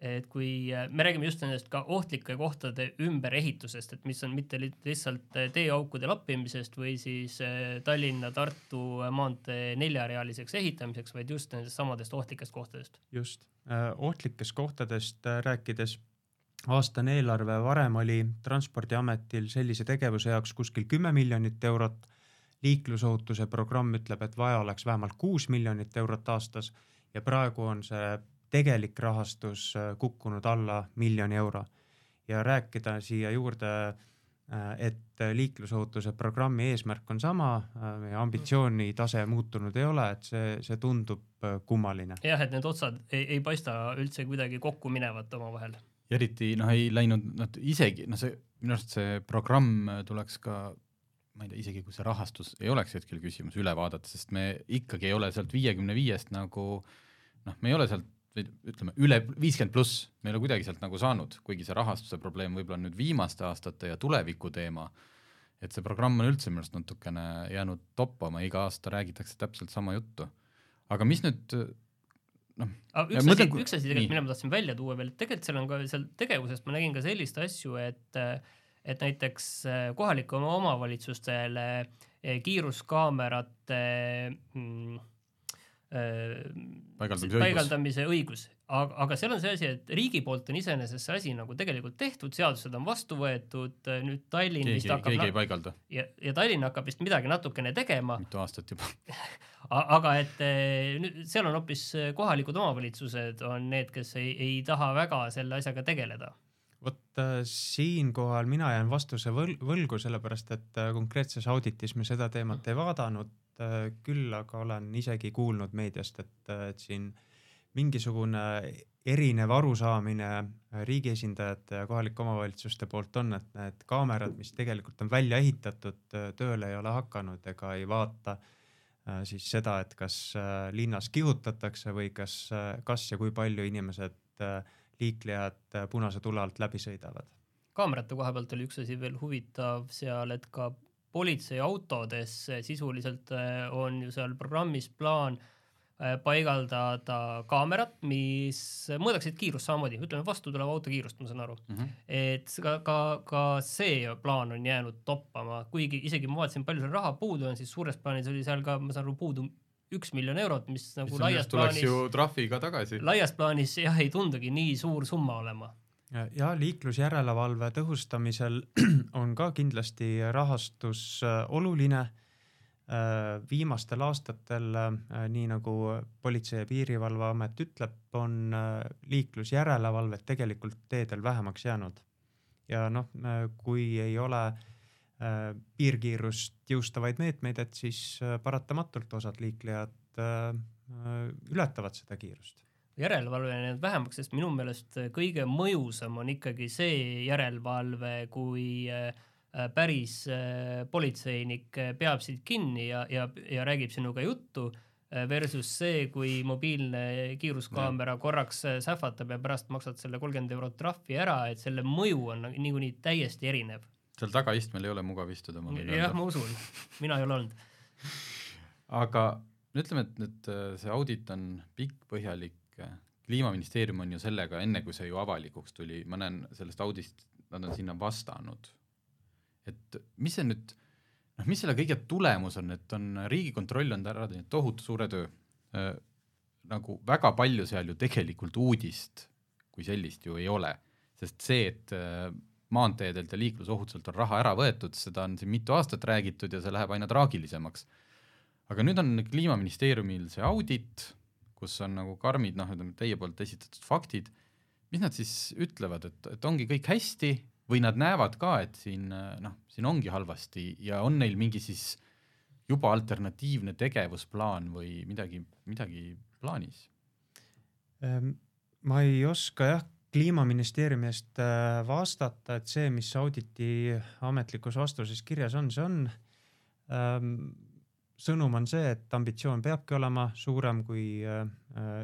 Speaker 3: et kui äh, me räägime just nendest ka ohtlike kohtade ümberehitusest, et mis on mitte lihtsalt äh, teeaukude lappimisest või siis äh, Tallinna-Tartu maantee neljarealiseks ehitamiseks, vaid just nendest samadest ohtlikest kohtadest.
Speaker 4: just, ohtlikest kohtadest rääkides, aastane eelarve varem oli Transpordiametil sellise tegevuse jaoks kuskil kümme miljonit eurot, liiklusohutuse programm ütleb, et vaja oleks vähemalt kuus miljonit eurot aastas ja praegu on see tegelik rahastus äh, kukkunud alla miljoni euro. ja rääkida siia juurde, äh, et liiklusohutuse programmi eesmärk on sama, meie äh, ambitsioonitase muutunud ei ole, et see, see tundub kummaline.
Speaker 3: jah, et need otsad ei, ei paista üldse kuidagi kokku minevat omavahel.
Speaker 2: eriti noh, ei läinud nad isegi, noh, see minu arust see programm tuleks ka ma ei tea, isegi kui see rahastus ei oleks hetkel küsimus, üle vaadata, sest me ikkagi ei ole sealt viiekümne viiest nagu noh, me ei ole sealt või ütleme, üle viiskümmend pluss, me ei ole kuidagi sealt nagu saanud, kuigi see rahastuse probleem võib-olla on nüüd viimaste aastate ja tuleviku teema, et see programm on üldse minu arust natukene jäänud toppama, iga aasta räägitakse täpselt sama juttu. aga mis nüüd noh.
Speaker 3: üks asi, üks asi tegelikult, mille ma tahtsin välja tuua veel, et tegelikult seal on ka seal tegevusest ma nägin ka sellist asju, et et näiteks kohalikele omavalitsustele kiiruskaamerate mm,
Speaker 2: Äh, paigaldamise,
Speaker 3: paigaldamise õigus, aga, aga seal on see asi, et riigi poolt on iseenesest see asi nagu tegelikult tehtud, seadused on vastu võetud, nüüd Tallinn
Speaker 2: keegi, vist hakkab keegi ei paigalda.
Speaker 3: ja, ja Tallinn hakkab vist midagi natukene tegema.
Speaker 2: mitu aastat juba?
Speaker 3: Aga et eh, nüüd seal on hoopis kohalikud omavalitsused on need, kes ei, ei taha väga selle asjaga tegeleda.
Speaker 4: Vot äh, siinkohal mina jään vastuse võl võlgu, sellepärast et äh, konkreetses auditis me seda teemat ei vaadanud Äh, küll aga olen isegi kuulnud meediast, et, äh, et siin mingisugune erinev arusaamine äh, riigi esindajate ja kohalike omavalitsuste poolt on, et need kaamerad, mis tegelikult on välja ehitatud, tööle ei ole hakanud ega ei vaata siis seda, et kas linnas kihutatakse või kas, kas ja kui palju inimesed, liiklejad punase tule alt läbi sõidavad.
Speaker 3: kaamerate koha pealt oli üks asi veel huvitav seal, et ka politseiautodes sisuliselt äh, on ju seal programmis plaan äh, paigaldada kaamerad, mis mõõdaksid kiirust samamoodi, ütleme vastu tuleva auto kiirust, ma saan aru mm. -hmm. et ka, ka, ka see plaan on jäänud toppama, kuigi isegi ma vaatasin, palju seal raha puudu on, siis suures plaanis oli seal ka, ma saan aru, puudu üks miljon eurot, mis nagu mis laias plaanis.
Speaker 2: ju trahviga tagasi.
Speaker 3: laias plaanis jah, ei tundugi nii suur summa olema
Speaker 4: ja liiklusjärelevalve tõhustamisel on ka kindlasti rahastus äh, oluline. Äh, viimastel aastatel, äh, nii nagu Politsei- ja Piirivalveamet ütleb, on liiklusjärelevalvet tegelikult teedel vähemaks jäänud. ja noh, kui ei ole piirkiirust jõustavaid meetmeid, et siis paratamatult osad liiklejad ületavad seda kiirust
Speaker 3: järelevalve jäänud vähemaks, sest minu meelest kõige mõjusam on ikkagi see järelevalve, kui äh, päris äh, politseinik peab sind kinni ja, ja, ja räägib sinuga juttu äh, versus see, kui mobiilne kiiruskaamera korraks sähvatab ja pärast maksad selle kolmkümmend eurot trahvi ära, et selle mõju on niikuinii täiesti erinev.
Speaker 2: seal tagaistmel ei ole mugav istuda,
Speaker 3: ma võin öelda. jah, ma usun, mina ei ole olnud.
Speaker 2: aga ütleme, et nüüd see audit on pikk, põhjalik, kliimaministeerium on ju sellega, enne kui see ju avalikuks tuli, ma näen sellest audist, nad on sinna vastanud. et mis see nüüd, noh, mis selle kõige tulemus on, et on Riigikontroll on ära teinud tohutu suure töö äh,. nagu väga palju seal ju tegelikult uudist kui sellist ju ei ole, sest see, et äh, maanteedelt ja liiklusohutuselt on raha ära võetud, seda on siin mitu aastat räägitud ja see läheb aina traagilisemaks. aga nüüd on Kliimaministeeriumil see audit, kus on nagu karmid noh, ütleme teie poolt esitatud faktid, mis nad siis ütlevad, et, et ongi kõik hästi või nad näevad ka, et siin noh, siin ongi halvasti ja on neil mingi siis juba alternatiivne tegevusplaan või midagi, midagi plaanis?
Speaker 4: Ehm, ma ei oska jah kliimaministeeriumi eest äh, vastata, et see, mis auditi ametlikus vastuses kirjas on, see on. Sõnum on see, et ambitsioon peabki olema suurem kui äh, äh,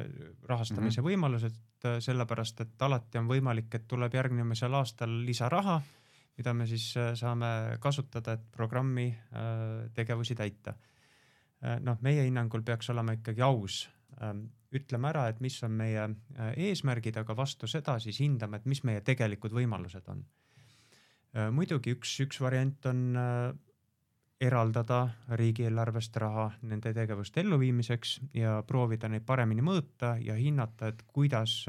Speaker 4: rahastamise mm -hmm. võimalused, sellepärast et alati on võimalik, et tuleb järgnemisel aastal lisaraha, mida me siis saame kasutada, et programmi tegevusi täita. noh, meie hinnangul peaks olema ikkagi aus ähm, ütleme ära, et mis on meie äh, eesmärgid, aga vastu seda siis hindame, et mis meie tegelikud võimalused on. Äh, muidugi üks, üks variant on äh, eraldada riigieelarvest raha nende tegevuste elluviimiseks ja proovida neid paremini mõõta ja hinnata, et kuidas,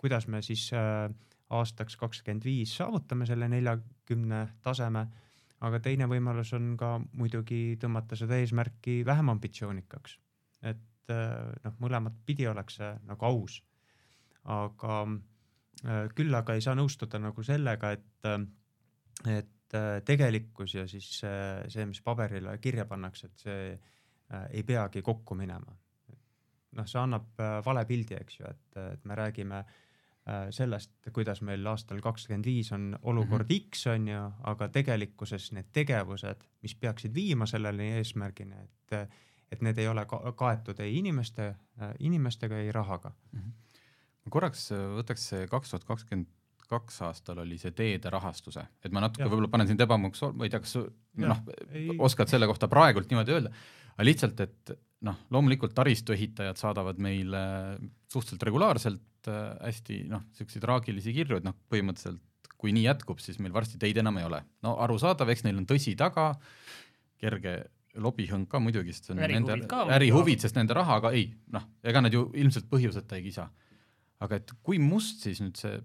Speaker 4: kuidas me siis aastaks kakskümmend viis saavutame selle neljakümne taseme. aga teine võimalus on ka muidugi tõmmata seda eesmärki vähem ambitsioonikaks, et et äh, noh, mõlemat pidi oleks see nagu aus. aga äh, küll aga ei saa nõustuda nagu sellega, et, äh, et tegelikkus ja siis see, mis paberile kirja pannakse, et see ei peagi kokku minema. noh, see annab vale pildi, eks ju, et, et me räägime sellest, kuidas meil aastal kakskümmend viis on olukord mm -hmm. X on ju, aga tegelikkuses need tegevused, mis peaksid viima sellele eesmärgini, et et need ei ole ka kaetud ei inimeste, äh, inimestega, ei rahaga mm.
Speaker 2: -hmm. ma korraks äh, võtaks see kaks tuhat kakskümmend kaks aastal oli see teede rahastuse, et ma natuke võib-olla panen sind ebamugavaks, ma ei tea, kas noh, oskad selle kohta praegult niimoodi öelda, aga lihtsalt, et noh, loomulikult taristuehitajad saadavad meile suhteliselt regulaarselt äh, hästi noh, siukseid traagilisi kirju, et noh, põhimõtteliselt kui nii jätkub, siis meil varsti teid enam ei ole. no arusaadav, eks neil on tõsi taga, kerge lobihõng ka muidugi, sest see on ärihuvid nende ärihuvid, sest nende rahaga ei, noh, ega nad ju ilmselt põhjuseta ei kisa. aga et kui must siis nüüd see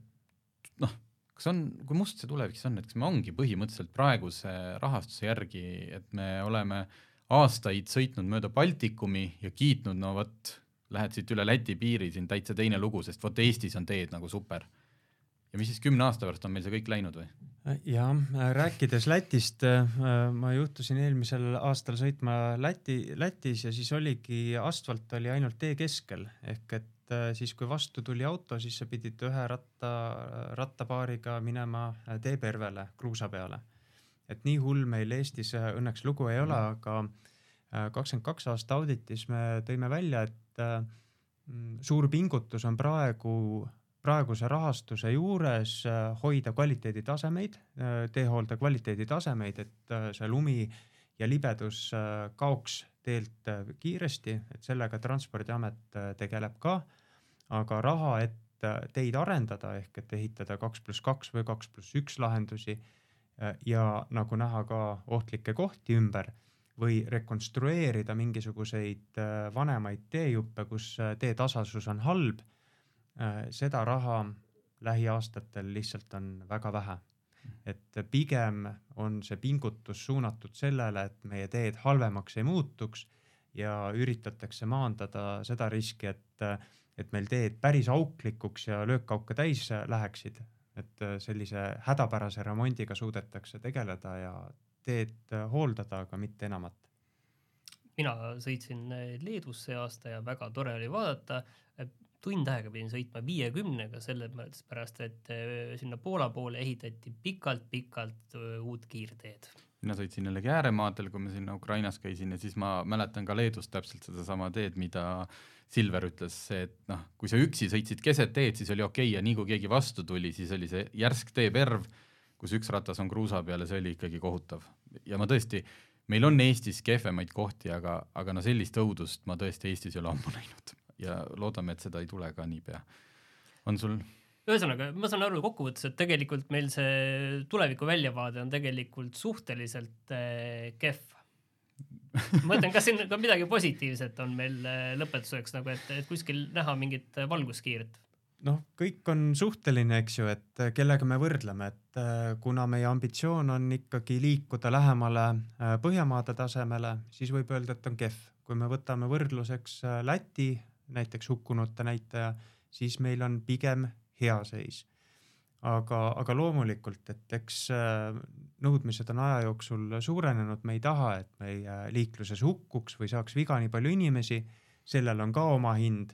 Speaker 2: noh, kas on, kui must see tulevik siis on, et kas me ongi põhimõtteliselt praeguse rahastuse järgi, et me oleme aastaid sõitnud mööda Baltikumi ja kiitnud, no vot, lähed siit üle Läti piiri, siin täitsa teine lugu, sest vot Eestis on teed nagu super ja mis siis kümne aasta pärast on meil see kõik läinud või?
Speaker 4: jah, rääkides Lätist, äh, ma juhtusin eelmisel aastal sõitma Läti, Lätis ja siis oligi, asfalt oli ainult tee keskel ehk et siis, kui vastu tuli auto, siis sa pidid ühe ratta, rattapaariga minema äh, teepervele kruusa peale. et nii hull meil Eestis õnneks lugu ei ole, mm. aga kakskümmend kaks aasta auditis me tõime välja, et mm, suur pingutus on praegu praeguse rahastuse juures äh, hoida kvaliteeditasemeid, äh, teehoolde kvaliteeditasemeid, et äh, see lumi ja libedus kaoks teelt kiiresti, et sellega Transpordiamet tegeleb ka. aga raha, et teid arendada ehk et ehitada kaks pluss kaks või kaks pluss üks lahendusi ja nagu näha ka ohtlikke kohti ümber või rekonstrueerida mingisuguseid vanemaid teejuppe, kus teetasasus on halb Äh, seda raha lähiaastatel lihtsalt on väga vähe. Et pigem on see pingutus suunatud sellele, et meie teed halvemaks ei muutuks ja üritatakse maandada seda riski, et, et meil teed päris auklikuks ja löökauke täis läheksid. et sellise hädapärase remondiga suudetakse tegeleda ja teed hooldada, aga mitte enamat
Speaker 3: mina sõitsin Leedus see aasta ja väga tore oli vaadata, tund aega pidin sõitma viiekümnega, sellepärast et äh, sinna Poola poole ehitati pikalt-pikalt äh, uut kiirteed.
Speaker 2: mina sõitsin jällegi ääremaadel, kui ma sinna Ukrainas käisin ja siis ma mäletan ka Leedus täpselt sedasama teed, mida Silver ütles, et noh, kui sa üksi sõitsid keset teed, siis oli okei okay, ja nii kui keegi vastu tuli, siis oli see järsk teeperv, kus üks ratas on kruusa peal ja see oli ikkagi kohutav. ja ma tõesti, meil on Eestis kehvemaid kohti, aga, aga no sellist õudust ma tõesti Eestis ei ole ammu näinud ja loodame, et seda ei tule ka niipea. on sul?
Speaker 3: ühesõnaga, ma saan aru kokkuvõttes, et tegelikult meil see tuleviku väljavaade on tegelikult suhteliselt äh, kehv ma mõtlen, kas siin ka midagi positiivset on meil äh, lõpetuseks nagu, et, et kuskil näha mingit valguskiirt?
Speaker 4: noh, kõik on suhteline, eks ju, et äh, kellega me võrdleme, et kuna meie ambitsioon on ikkagi liikuda lähemale äh, Põhjamaade tasemele, siis võib öelda, et on kehv. kui me võtame võrdluseks Läti näiteks hukkunute näitaja, siis meil on pigem hea seis. aga, aga loomulikult, et eks nõudmised on aja jooksul suurenenud, me ei taha, et meie liikluses hukkuks või saaks viga nii palju inimesi, sellel on ka oma hind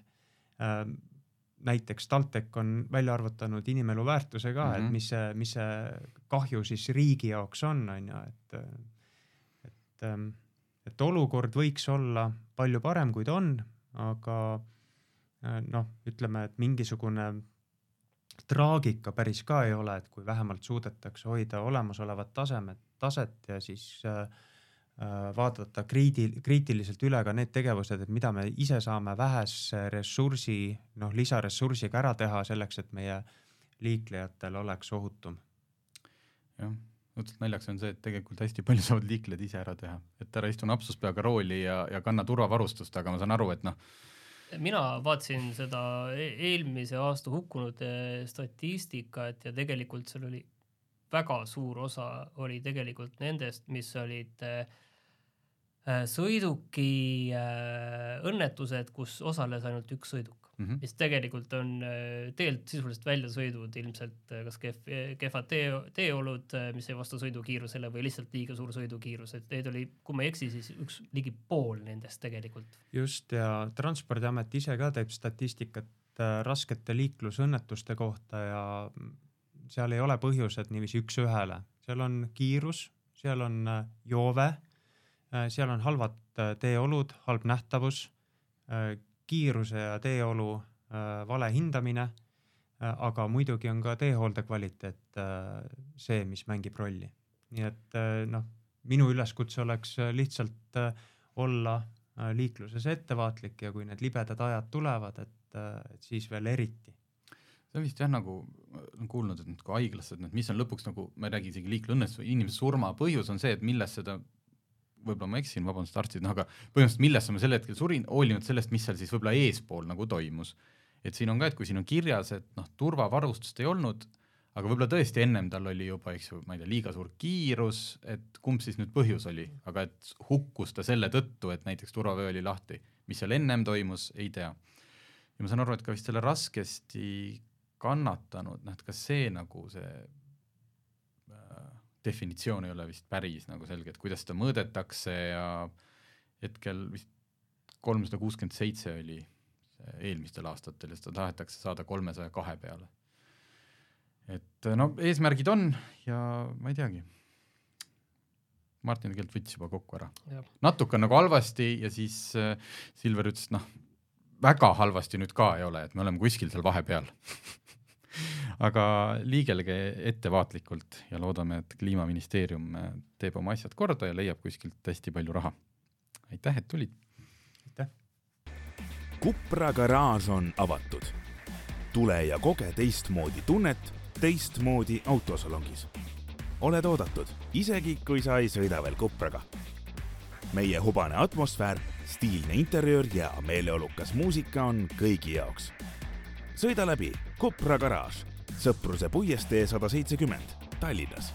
Speaker 4: näiteks TalTech on välja arvutanud inimelu väärtuse ka mm, -hmm. et mhm. mis see, mis see kahju siis riigi jaoks on, on ju, et, et, ähm, et olukord võiks olla palju parem, kui ta on, aga äh, noh, ütleme, et mingisugune traagika päris ka ei ole, et kui vähemalt suudetakse hoida olemasolevat tasemet, taset ja siis äh, Äh, vaadata kriidi-, kriitiliselt üle ka need tegevused, et mida me ise saame vähese ressursi, noh, lisaressursiga ära teha selleks, et meie liiklejatel oleks ohutum.
Speaker 2: jah, õudselt naljakas on see, et tegelikult hästi palju saavad liiklejad ise ära teha, et ära istu napsuspeaga rooli ja, ja kanna turvavarustust, aga ma saan aru, et noh,
Speaker 3: mina vaatasin seda e-, eelmise aasta hukkunute statistikat ja tegelikult seal oli väga suur osa oli tegelikult nendest, mis olid Äh, sõiduki äh, õnnetused, kus osales ainult üks sõiduk mm, -hmm. mis tegelikult on äh, teelt sisuliselt väljasõidud ilmselt kas kehv, kehvad tee, teeolud, mis ei vasta sõidukiirusele või lihtsalt liiga suur sõidukiirus, et neid oli, kui ma ei eksi, siis üks ligi pool nendest tegelikult.
Speaker 4: just ja Transpordiamet ise ka teeb statistikat raskete liiklusõnnetuste kohta ja seal ei ole põhjused niiviisi üks-ühele, seal on kiirus, seal on joove Äh, seal on halvad äh, teeolud, halb nähtavus, äh, kiiruse ja teeolu vale hindamine, aga muidugi on ka teehoolde kvaliteet see, mis mängib rolli. nii et noh, minu üleskutse oleks lihtsalt olla liikluses ettevaatlik ja kui need libedad ajad tulevad, et, et siis veel eriti
Speaker 2: see on vist jah, nagu olen kuulnud, et nagu haiglasse, et mis on lõpuks nagu, ma ei räägi isegi liiklusõnnetusest, inimese surma põhjus on see, et millest seda võib-olla ma eksin, vabandust, arstid, noh aga põhimõtteliselt millesse ma sel hetkel surin, hoolimata sellest, mis seal siis võib-olla eespool nagu toimus. et siin on ka, et kui siin on kirjas, et noh, turvavarustust ei olnud, aga võib-olla tõesti ennem tal oli juba, eks ju, ma ei tea, liiga suur kiirus, et kumb siis nüüd põhjus oli, aga et hukkus ta selle tõttu, et näiteks turvavöö oli lahti, mis seal ennem toimus, ei tea. ja ma saan aru, et ka vist selle raskesti kannatanud, noh et kas see nagu see definitsioon ei ole vist päris nagu selge, et kuidas seda mõõdetakse ja hetkel vist kolmsada kuuskümmend seitse oli eelmistel aastatel ja seda tahetakse saada kolmesaja kahe peale. et no eesmärgid on ja ma ei teagi. Martin tegelikult võttis juba kokku ära. natuke on nagu halvasti ja siis äh, Silver ütles, et noh, väga halvasti nüüd ka ei ole, et me oleme kuskil seal vahepeal aga liigelge ettevaatlikult ja loodame, et kliimaministeerium äh, teeb oma asjad korda ja leiab kuskilt hästi palju raha. aitäh, et tulid.
Speaker 4: aitäh.
Speaker 1: Kupra garaaž on avatud. tule ja koge teistmoodi tunnet teistmoodi autosalongis. oled oodatud, isegi kui sa ei sõida veel Kupraga. meie hubane atmosfäär, stiilne interjöör ja meeleolukas muusika on kõigi jaoks sõida läbi Kopra garaaž, Sõpruse puiestee sada seitsekümmend, Tallinnas